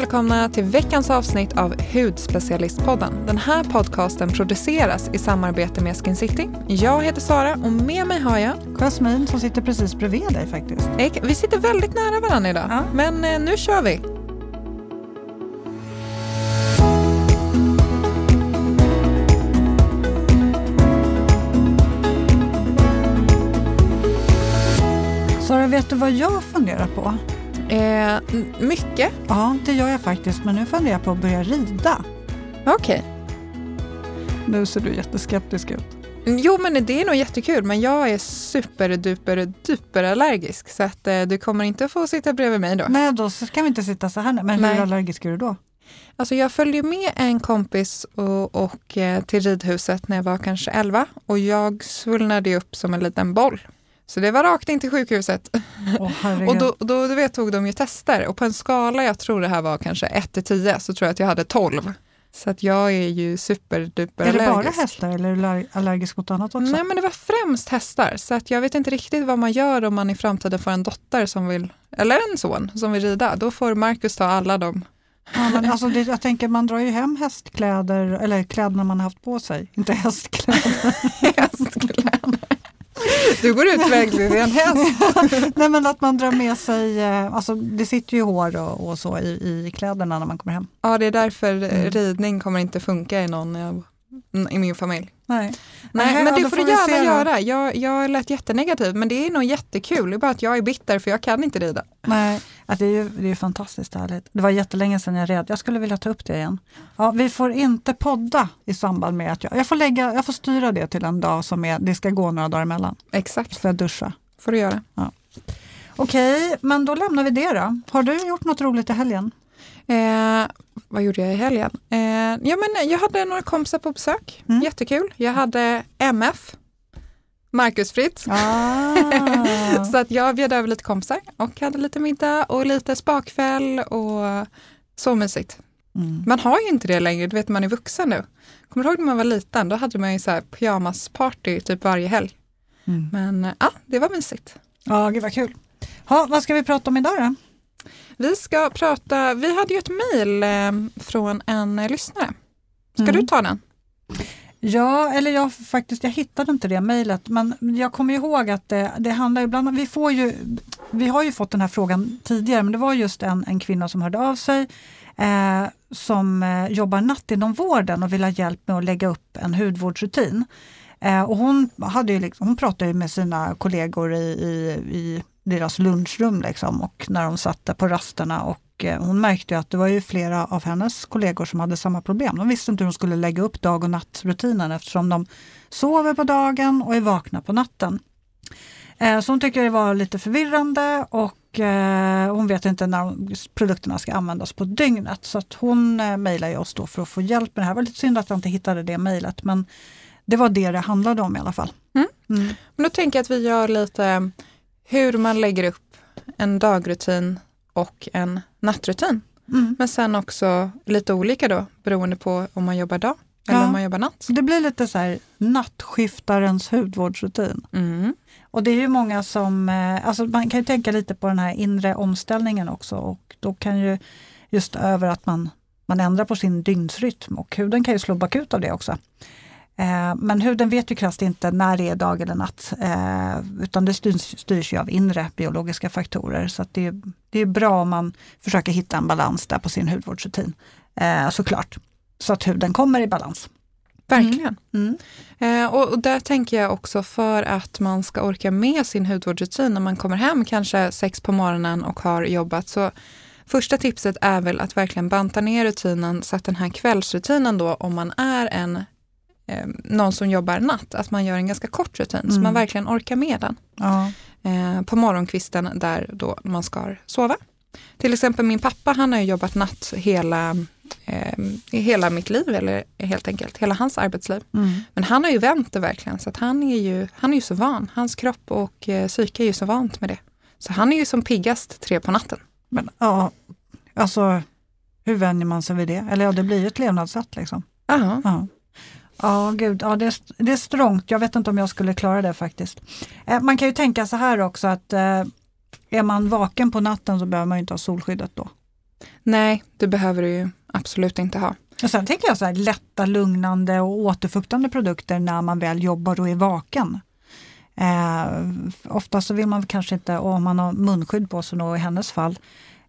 välkomna till veckans avsnitt av Hudspecialistpodden. Den här podcasten produceras i samarbete med Skin City. Jag heter Sara och med mig har jag Jasmin som sitter precis bredvid dig faktiskt. Vi sitter väldigt nära varandra idag, ja. men eh, nu kör vi. Sara, vet du vad jag funderar på? Eh, mycket? Ja, det gör jag faktiskt. Men nu funderar jag på att börja rida. Okej. Okay. Nu ser du jätteskeptisk ut. Jo, men det är nog jättekul, men jag är superduper duper allergisk så att eh, du kommer inte få sitta bredvid mig då. Nej, då kan vi inte sitta så här. Men Nej. hur allergisk är du då? Alltså jag följde med en kompis och, och eh, till ridhuset när jag var kanske 11 och jag svullnade upp som en liten boll. Så det var rakt in till sjukhuset. Oh, och då, då, du vet, tog de ju tester och på en skala, jag tror det här var kanske 1 till 10, så tror jag att jag hade 12. Så att jag är ju superduper allergisk. Är det bara hästar eller är du allergisk mot annat också? Nej men det var främst hästar. Så att jag vet inte riktigt vad man gör om man i framtiden får en dotter som vill, eller en son som vill rida. Då får Marcus ta alla dem. Ja, men alltså det, jag tänker man drar ju hem hästkläder, eller kläderna man har haft på sig, inte hästkläder. hästkläder. Du går ut väglig i en häst. Nej men att man drar med sig, eh, alltså det sitter ju hår och, och så i, i kläderna när man kommer hem. Ja det är därför mm. ridning kommer inte funka i någon av i min familj. Nej, Nej men det får du gärna göra. Jag, jag lät jättenegativ men det är nog jättekul. Det är bara att jag är bitter för jag kan inte rida. Nej, att det är ju det är fantastiskt härligt. Det var jättelänge sedan jag red. Jag skulle vilja ta upp det igen. Ja, vi får inte podda i samband med att jag, jag får lägga, jag får styra det till en dag som är, det ska gå några dagar emellan. Exakt. Får jag duscha. får du göra. Ja. Okej, men då lämnar vi det då. Har du gjort något roligt i helgen? Eh, vad gjorde jag i helgen? Eh, ja, men jag hade några kompisar på besök, mm. jättekul. Jag hade MF, Marcus Fritt. Ah. så att jag bjöd över lite kompisar och hade lite middag och lite spakväll och så mysigt. Mm. Man har ju inte det längre, du vet man är vuxen nu. Kommer du ihåg när man var liten? Då hade man ju så här pyjamasparty typ varje helg. Mm. Men ja, det var mysigt. Ja, gud vad kul. Ha, vad ska vi prata om idag då? Vi ska prata, vi hade ju ett mejl eh, från en lyssnare. Ska mm. du ta den? Ja, eller jag faktiskt, jag hittade inte det mejlet, men jag kommer ihåg att det, det handlar ibland vi får ju, vi har ju fått den här frågan tidigare, men det var just en, en kvinna som hörde av sig eh, som eh, jobbar natt inom vården och vill ha hjälp med att lägga upp en hudvårdsrutin. Eh, och hon, hade ju liksom, hon pratade med sina kollegor i, i, i deras lunchrum liksom, och när de satt där på rasterna och eh, hon märkte att det var ju flera av hennes kollegor som hade samma problem. De visste inte hur de skulle lägga upp dag och nattrutinen eftersom de sover på dagen och är vakna på natten. Eh, så hon tycker det var lite förvirrande och eh, hon vet inte när produkterna ska användas på dygnet. Så att hon mejlade oss då för att få hjälp med det här. Det var lite synd att jag inte hittade det mejlet men det var det det handlade om i alla fall. Mm. Mm. Men då tänker jag att vi gör lite hur man lägger upp en dagrutin och en nattrutin. Mm. Men sen också lite olika då beroende på om man jobbar dag eller ja. om man jobbar natt. Det blir lite så här nattskiftarens hudvårdsrutin. Mm. Och det är ju många som, eh, alltså man kan ju tänka lite på den här inre omställningen också och då kan ju just över att man, man ändrar på sin dygnsrytm och huden kan ju slå bakut av det också. Eh, men huden vet ju krasst inte när det är dag eller natt, eh, utan det styrs, styrs av inre biologiska faktorer. Så det, är, det är bra om man försöker hitta en balans där på sin hudvårdsrutin, eh, såklart. Så att huden kommer i balans. Verkligen. Mm. Mm. och, och, där tänker jag också för att man ska orka med sin hudvårdsrutin när man kommer hem kanske sex på morgonen och har jobbat. Så första tipset är väl att verkligen banta ner rutinen så att den här kvällsrutinen då, om man är en eh, någon som jobbar natt, att man gör en ganska kort rutin mm. så man verkligen orkar med den. Ja. Eh, på morgonkvisten där då man ska sova. Till exempel min pappa, han har jobbat natt hela, eh, hela mitt liv, eller helt enkelt hela hans arbetsliv. Mm. Men han har ju vänt det verkligen, så att han är ju han är ju så van. Hans kropp och eh, psyke är ju så vant med det. Så han är ju som piggast tre på natten. Men ja, alltså hur vänjer man sig vid det? Eller ja, det blir ju ett levnadssätt liksom. Aha. Ja, gud, ja, det, är, det är strångt. Jag vet inte om jag skulle klara det faktiskt. Eh, man kan ju tänka så här också att eh, är man vaken på natten så behöver man inte ha solskyddet då. Nej, det behöver du ju absolut inte ha. Och sen tänker jag så här, lätta, lugnande och återfuktande produkter när man väl jobbar och är vaken. Eh, ofta så vill man kanske inte, och om man har munskydd på sig då i hennes fall,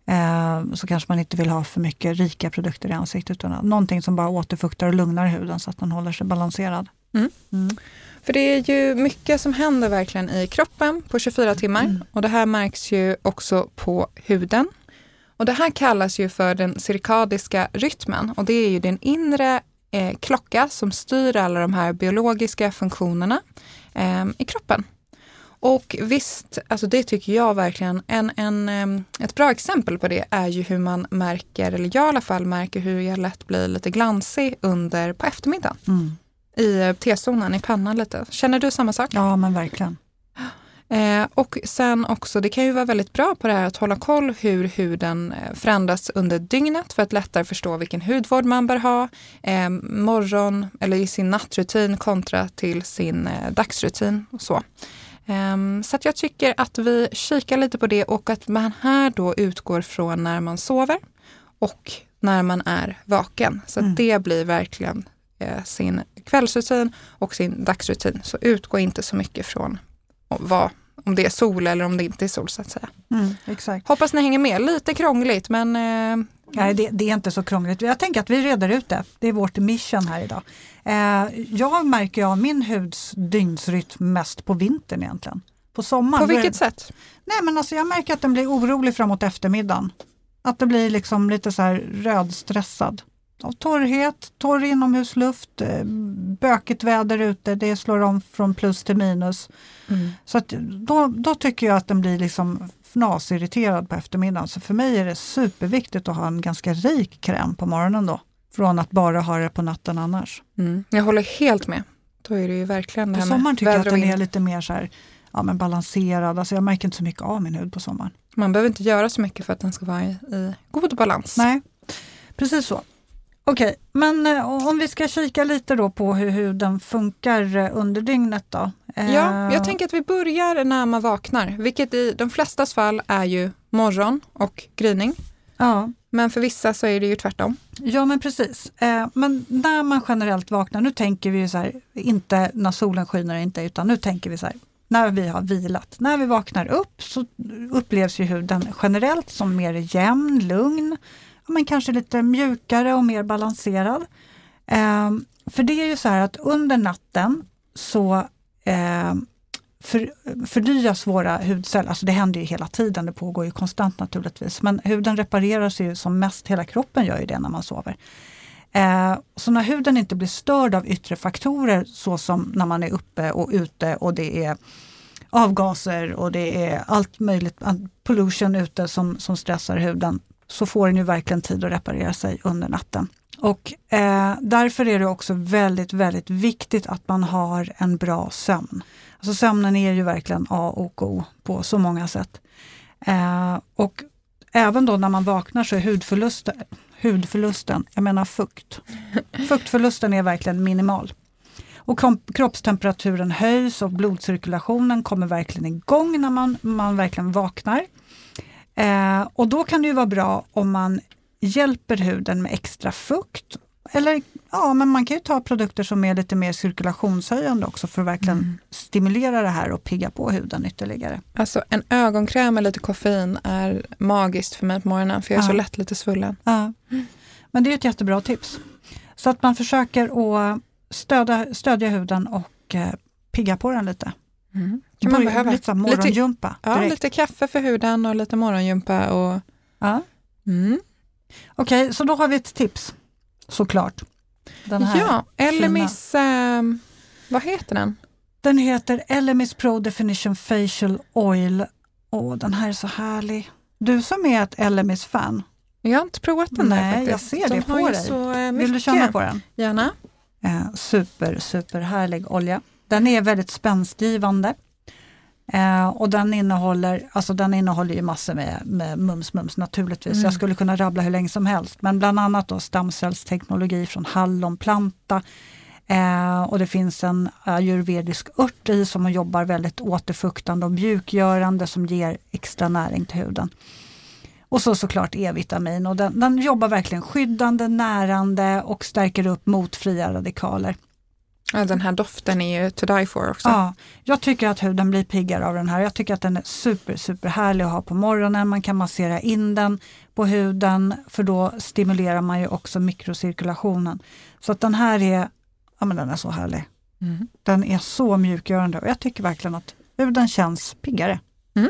eh, så kanske man inte vill ha för mycket rika produkter i ansiktet utan någonting som bara återfuktar och lugnar huden så att den håller sig balanserad. Mm. Mm. För det är ju mycket som händer verkligen i kroppen på 24 timmar mm. och det här märks ju också på huden. Och det här kallas ju för den cirkadiska rytmen och det är ju din inre eh, klocka som styr alla de här biologiska funktionerna eh, i kroppen. Och visst, alltså det tycker jag verkligen, en, en, ett bra exempel på det är ju hur man märker, eller jag i alla fall märker hur jag lätt blir lite glansig under på eftermiddagen. Mm. I eh, T-zonen, i pannan lite. Känner du samma sak? Ja men verkligen. Eh, och sen också, det kan ju vara väldigt bra på det här att hålla koll hur huden eh, förändras under dygnet för att lättare förstå vilken hudvård man bör ha eh, morgon eller i sin nattrutin kontra till sin eh, dagsrutin och så. Um, så jag tycker att vi kikar lite på det och att man här då utgår från när man sover och när man är vaken. Så mm. det blir verkligen eh, sin kvällsrutin och sin dagsrutin. Så utgå inte så mycket från vad, om det är sol eller om det inte är sol så att säga. Mm. Hoppas ni hänger med. Lite krångligt men eh, Nej, det, det, är inte så krångligt. Jag tänker att vi reder ut det. Det är vårt mission här idag. Eh, jag märker av min huds dygnsrytm mest på vintern egentligen. På sommaren. På vilket sätt? Nej men alltså jag märker att den blir orolig framåt eftermiddagen. Att det blir liksom lite så här rödstressad. Av torrhet, torr inomhusluft, eh, bökigt väder ute, det slår om från plus till minus. Mm. Så att då, då tycker jag att den blir liksom fnasirriterad på eftermiddagen. Så för mig är det superviktigt att ha en ganska rik kräm på morgonen då. Från att bara ha det på natten annars. Mm. Jag håller helt med. Då är det ju verkligen det På sommaren tycker jag att den är lite mer så här, ja, men balanserad. Alltså jag märker inte så mycket av min hud på sommaren. Man behöver inte göra så mycket för att den ska vara i, i god balans. Nej, precis så. Okej, men eh, om vi ska kika lite då på hur huden funkar eh, under dygnet då. Ja, jag tänker att vi börjar när man vaknar, vilket i de flestas fall är ju morgon och gryning. Ja. Men för vissa så är det ju tvärtom. Ja men precis. Eh, men när man generellt vaknar, nu tänker vi ju så här, inte när solen skiner inte, utan nu tänker vi så här, när vi har vilat. När vi vaknar upp så upplevs ju huden generellt som mer jämn, lugn, men kanske lite mjukare och mer balanserad. Eh, för det är ju så här att under natten så eh, för, förnyas våra hudceller, alltså det händer ju hela tiden, det pågår ju konstant naturligtvis, men huden reparerar sig ju som mest, hela kroppen gör ju det när man sover. Eh, så när huden inte blir störd av yttre faktorer så som när man är uppe och ute och det är avgaser och det är allt möjligt, pollution ute som, som stressar huden, så får den ju verkligen tid att reparera sig under natten. Och eh, därför är det också väldigt, väldigt viktigt att man har en bra sömn. Alltså sömnen är ju verkligen A och O på så många sätt. Eh, och även då när man vaknar så är hudförlusten, hudförlusten, jag menar fukt. Fuktförlusten är verkligen minimal. Och kroppstemperaturen höjs och blodcirkulationen kommer verkligen igång när man, man verkligen vaknar. Eh, och då kan det ju vara bra om man hjälper huden med extra fukt. Eller ja, men man kan ju ta produkter som är lite mer cirkulationshöjande också för att verkligen mm. stimulera det här och pigga på huden ytterligare. Alltså en ögonkräm med lite koffein är magiskt för mig på morgonen för jag är ja. så lätt lite svullen. Ja. Men det är ett jättebra tips. Så att man försöker att stödja, stödja huden och eh, pigga på den lite. Mm. Kan man behöva. Lite morgongympa. Ja, lite kaffe för huden och lite morgongympa. Och... Ja. Mm. Okej, okay, så då har vi ett tips såklart. Den här ja, Elemis, eh, vad heter den? Den heter Elemis Pro Definition Facial Oil. och den här är så härlig. Du som är ett Elemis-fan. Jag har inte provat den Nej, där faktiskt. jag ser det på dig. Så, eh, Vill du känna på den? Gärna. Eh, super, super härlig olja. Den är väldigt spänstgivande. Eh, och den innehåller, alltså den innehåller ju massor med, med mums mums naturligtvis. Mm. Jag skulle kunna rabbla hur länge som helst. Men bland annat då stamcellsteknologi från hallonplanta. Eh, och det finns en ayurvedisk ört i som jobbar väldigt återfuktande och mjukgörande som ger extra näring till huden. Och så såklart E-vitamin och den, den jobbar verkligen skyddande, närande och stärker upp mot fria radikaler. Ja, den här doften är ju to die for också. Ja, jag tycker att huden blir piggare av den här. Jag tycker att den är super, super härlig att ha på morgonen. Man kan massera in den på huden för då stimulerar man ju också mikrocirkulationen. Så att den här är, ja men den är så härlig. Mm. Den är så mjukgörande och jag tycker verkligen att huden känns piggare. Mm.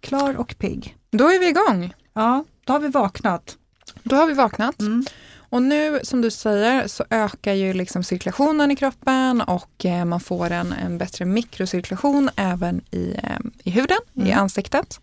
Klar och pigg. Då är vi igång. Ja, då har vi vaknat. Då har vi vaknat. Mm. Och nu som du säger så ökar ju liksom cirkulationen i kroppen och eh, man får en, en bättre mikrocirkulation även i, eh, i huden, i Mm. ansiktet.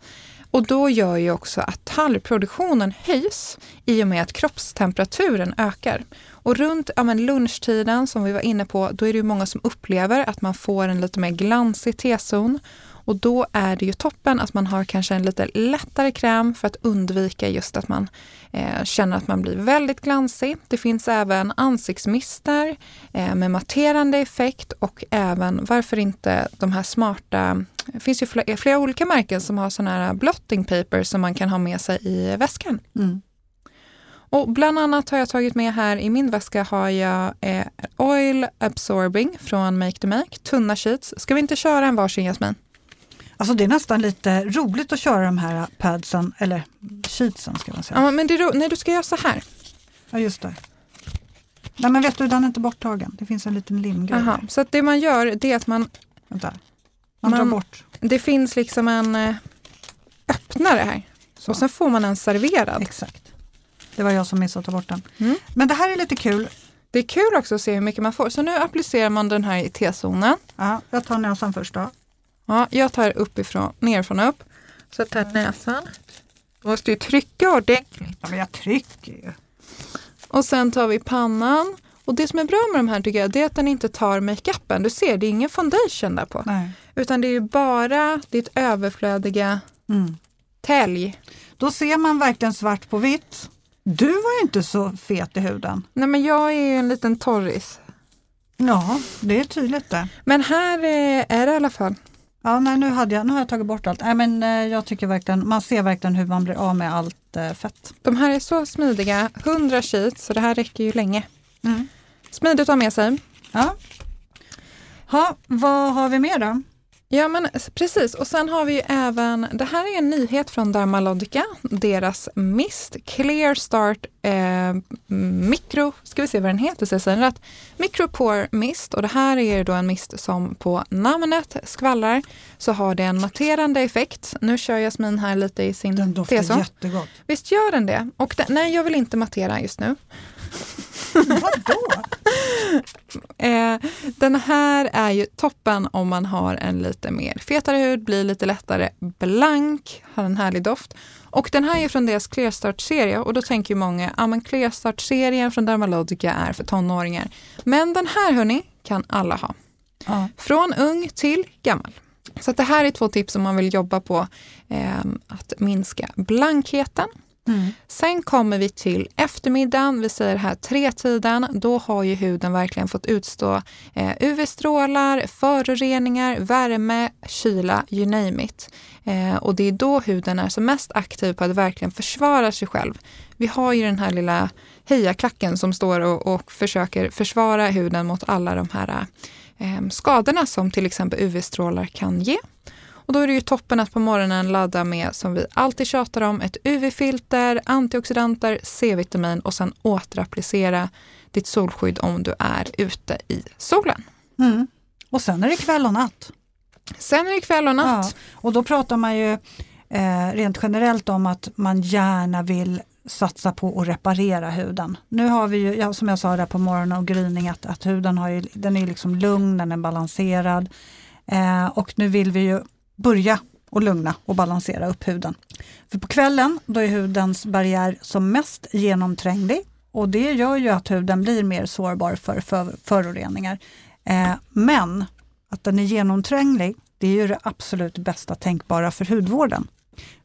Och då gör ju också att talgproduktionen höjs i och med att kroppstemperaturen ökar. Och runt ja, men lunchtiden som vi var inne på, då är det många som upplever att man får en lite mer glansig T-zon. Och då är det ju toppen att man har kanske en lite lättare kräm för att undvika just att man eh, känner att man blir väldigt glansig. Det finns även ansiktsmister eh, med matterande effekt och även, varför inte de här smarta, det finns ju flera, flera olika märken som har sådana här blotting paper som man kan ha med sig i väskan. Mm. Och bland annat har jag tagit med här i min väska har jag eh, Oil Absorbing från Make to Make, tunna sheets. Ska vi inte köra en varsin Jasmin? Alltså det är nästan lite roligt att köra de här padsen, eller sheetsen ska man säga. Ja, men det, är nej, du ska göra så här. Ja, just det. Nej men vet du, den är inte borttagen. Det finns en liten limgrej. Aha. där. Så att det man gör det är att man, Vänta. Man, Man- drar bort. det finns liksom en eh, öppnare här. Så. Och sen får man en serverad. Exakt. Det var jag som missade att ta bort den. Mm. Men det här är lite kul. Det är kul också att se hur mycket man får. Så nu applicerar man den här i T-zonen. Ja, jag tar näsan först då. Ja, jag tar uppifrån, nerifrån och upp. Så tar näsan. Du måste ju trycka ordentligt. Ja, men jag trycker ju. Och sen tar vi pannan. Och det som är bra med de här tycker jag, det är att den inte tar makeupen. Du ser, det är ingen foundation där på. Nej. Utan det är ju bara ditt överflödiga Mm. tälj. Då ser man verkligen svart på vitt. Du var ju inte så fet i huden. Nej men jag är ju en liten torris. Ja, det är tydligt det. Men här eh, är det i alla fall. Ja, nej, nu, hade jag, nu har jag tagit bort allt. Nej, men, eh, jag tycker verkligen, man ser verkligen hur man blir av med allt eh, fett. De här är så smidiga, 100 sheets, så det här räcker ju länge. Mm. Smidigt att ha med sig. Ja. Ha, vad har vi mer då? Ja men precis, och sen har vi ju även, det här är en nyhet från Dermalogica, deras mist, Clear Start eh, Micro, ska vi se vad den heter så jag säger rätt, Micropore Mist och det här är då en mist som på namnet skvallrar så har det en matterande effekt. Nu kör Jasmin här lite i sin Den doftar T-zon. jättegott. Visst gör den det? Och den, nej, jag vill inte mattera just nu. Vadå? Eh, den här är ju toppen om man har en lite mer fetare hud, blir lite lättare blank, har en härlig doft. Och den här är från deras Clearstart-serie och då tänker ju många, ja men Clearstart-serien från Dermalogica är för tonåringar. Men den här hörni kan alla ha. Ja. Från ung till gammal. Så det här är två tips om man vill jobba på eh, att minska blankheten. Mm. Sen kommer vi till eftermiddagen, vi säger här tretiden. Då har ju huden verkligen fått utstå eh, UV-strålar, föroreningar, värme, kyla, you name it. Eh, och det är då huden är som mest aktiv på att verkligen försvara sig själv. Vi har ju den här lilla hejaklacken som står och, och försöker försvara huden mot alla de här eh, skadorna som till exempel UV-strålar kan ge. Och då är det ju toppen att på morgonen ladda med, som vi alltid tjatar om, ett UV-filter, antioxidanter, C-vitamin och sen återapplicera ditt solskydd om du är ute i solen. Mm. Och sen är det kväll och natt. Sen är det kväll och natt. Ja, och då pratar man ju eh, rent generellt om att man gärna vill satsa på att reparera huden. Nu har vi ju, ja, som jag sa där på morgonen och gryning, att, att huden har ju, den är liksom lugn, den är balanserad. Eh, och nu vill vi ju börja och lugna och balansera upp huden. För på kvällen då är hudens barriär som mest genomtränglig och det gör ju att huden blir mer sårbar för, för föroreningar. Eh, men att den är genomtränglig, det är ju det absolut bästa tänkbara för hudvården.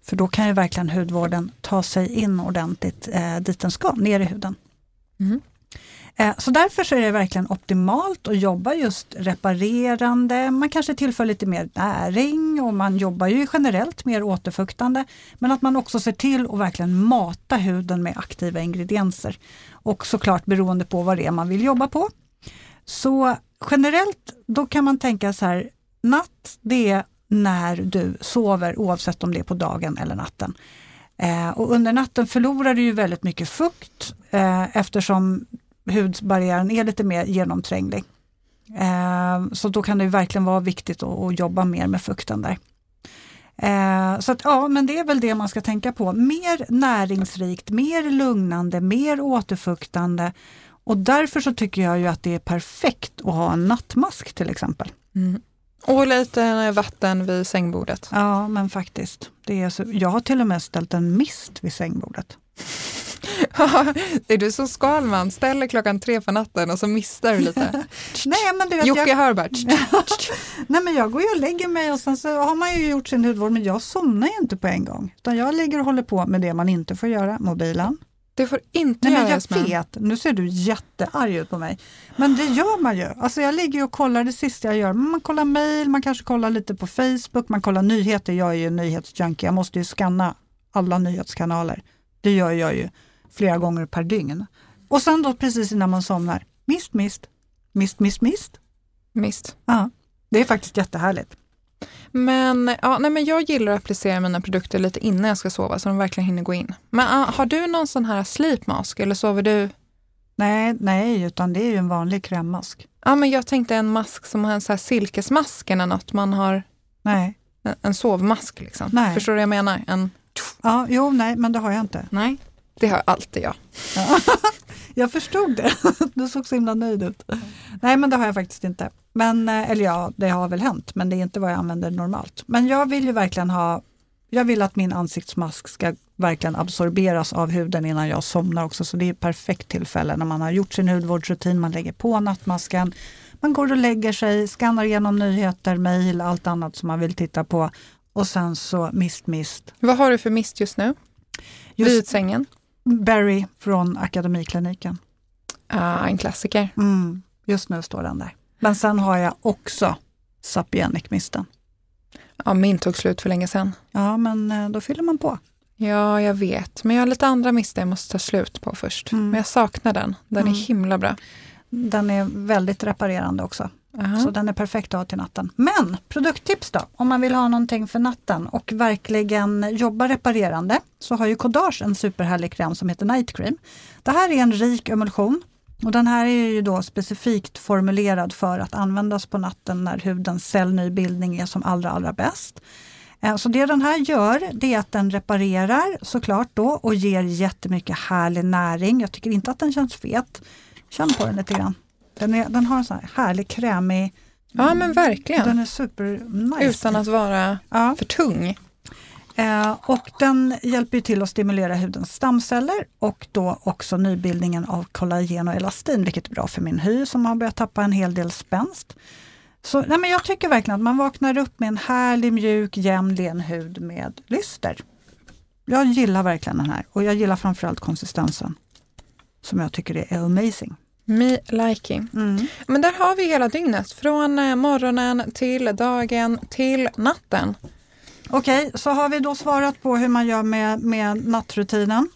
För då kan ju verkligen hudvården ta sig in ordentligt eh, dit den ska, ner i huden. Mm. Eh, så därför så är det verkligen optimalt att jobba just reparerande. Man kanske tillför lite mer näring och man jobbar ju generellt mer återfuktande. Men att man också ser till att verkligen mata huden med aktiva ingredienser. Och såklart beroende på vad det är man vill jobba på. Så generellt då kan man tänka så här, natt det är när du sover oavsett om det är på dagen eller natten. Eh, och under natten förlorar du ju väldigt mycket fukt eh, eftersom hudbarriären är lite mer genomtränglig. Eh, så då kan det verkligen vara viktigt att, jobba mer med fukten där. Eh, så att, ja, men det är väl det man ska tänka på. Mer näringsrikt, mer lugnande, mer återfuktande. Och därför så tycker jag ju att det är perfekt att ha en nattmask till exempel. Mm. Och lite vatten vid sängbordet. Ja, men faktiskt. Det är så, jag har till och med ställt en mist vid sängbordet. är du så Skalman? Ställer klockan tre på natten och så mistar du lite. Nej, men du vet, Jocke jag, hör bara. nej, men jag går ju och lägger mig och sen så har man ju gjort sin hudvård men jag somnar ju inte på en gång. Utan jag ligger och håller på med det man inte får göra, mobilen. Det får inte Nej, men jag med. vet, nu ser du jättearg ut på mig. Men det gör man ju. Alltså jag ligger och kollar det sista jag gör. Man kollar mail, man kanske kollar lite på Facebook, man kollar nyheter. Jag är ju nyhetsjunkie, jag måste ju scanna alla nyhetskanaler. Det gör jag ju flera gånger per dygn. Och sen då precis innan man somnar, mist, mist, mist, mist, mist. Mist. Ja, det är faktiskt jättehärligt. Men, ja, nej, men jag gillar att applicera mina produkter lite innan jag ska sova så de verkligen hinner gå in. Men ah, har du någon sån här sleep mask eller sover du? Nej, nej, utan det är ju en vanlig krämmask. Ja, men jag tänkte en mask som har en så här silkesmask eller något. Man har Nej, en, en sovmask liksom. Nej. Förstår du vad jag menar? En, ja, jo, nej, men det har jag inte. nej, det har alltid jag. Jag förstod det. Du såg så himla nöjd ut. Nej, men det har jag faktiskt inte. Men, eh, eller ja, det har väl hänt, men det är inte vad jag använder normalt. Men jag vill ju verkligen ha, jag vill att min ansiktsmask ska verkligen absorberas av huden innan jag somnar också. Så det är ett perfekt tillfälle när man har gjort sin hudvårdsrutin, man lägger på nattmasken, man går och lägger sig, skannar igenom nyheter, mejl, allt annat som man vill titta på. Och sen så mist, mist. Vad har du för mist just nu? Just Vid sängen? Berry från Akademikliniken. Ah, en klassiker. Mm, just nu står den där. Men sen har jag också Sapienic-misten. Ja, min tog slut för länge sedan. Ja, men eh, då fyller man på. Ja, jag vet. Men jag har lite andra mistar jag måste ta slut på först. Mm. Men jag saknar den. Den är Mm. himla bra. Den är väldigt reparerande också. Aha. Så den är perfekt att ha till natten. Men produkttips då, om man vill ha någonting för natten och verkligen jobba reparerande så har ju Kodage en superhärlig kräm som heter Night Cream. Det här är en rik emulsion och den här är ju då specifikt formulerad för att användas på natten när hudens cellnybildning är som allra allra bäst. Eh, så det den här gör det är att den reparerar såklart då och ger jättemycket härlig näring. Jag tycker inte att den känns fet. Känn på den lite grann. Den, är, den har en sån här härlig krämig, Ja, men verkligen. den är super nice. Utan att vara ja. för tung. eh, och den hjälper till att stimulera hudens stamceller och då också nybildningen av kollagen och elastin, vilket är bra för min hy som har börjat tappa en hel del spänst. Så nej, men jag tycker verkligen att man vaknar upp med en härlig, mjuk, jämn, len hud med lyster. Jag gillar verkligen den här och jag gillar framförallt konsistensen som jag tycker är amazing. Me liking. Mm. Men där har vi hela dygnet. Från eh, morgonen till dagen till natten. Okej, så har vi då svarat på hur man gör med, med nattrutinen.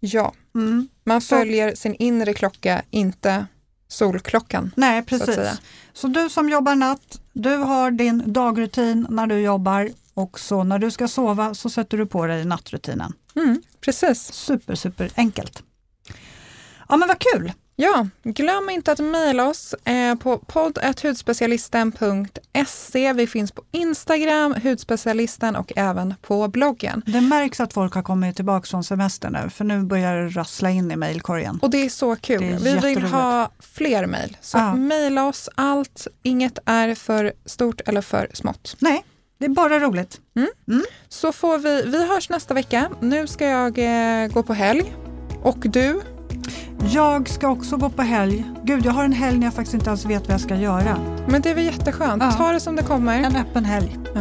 Ja, Mm. man Så- följer sin inre klocka, inte solklockan. Nej, Så precis. säga. Så du som jobbar natt, du har din dagrutin när du jobbar och så när du ska sova så sätter du på dig nattrutinen. Mm, precis. Super, super enkelt. Ja men vad kul! Ja, glöm inte att mejla oss eh, på podd.hudspecialisten.se. Vi finns på Instagram, hudspecialisten och även på bloggen. Det märks att folk har kommit tillbaka från semester nu för nu börjar det rassla in i mejlkorgen. Och det är så kul. Är Vi vill ha fler mejl. Så Ja. mejla oss allt. Inget är för stort eller för smått. Nej, det är bara roligt. Så får vi, vi hörs nästa vecka. Nu ska jag eh, gå på helg. Och du? Jag ska också gå på helg. Gud, jag har en helg när jag faktiskt inte ens vet vad jag ska göra. Men det är väl jätteskönt. Ja. Ta det som det kommer. En öppen helg. Ja,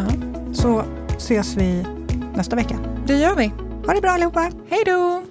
Så ses vi nästa vecka. det gör vi. Ha det bra allihopa! Hej då!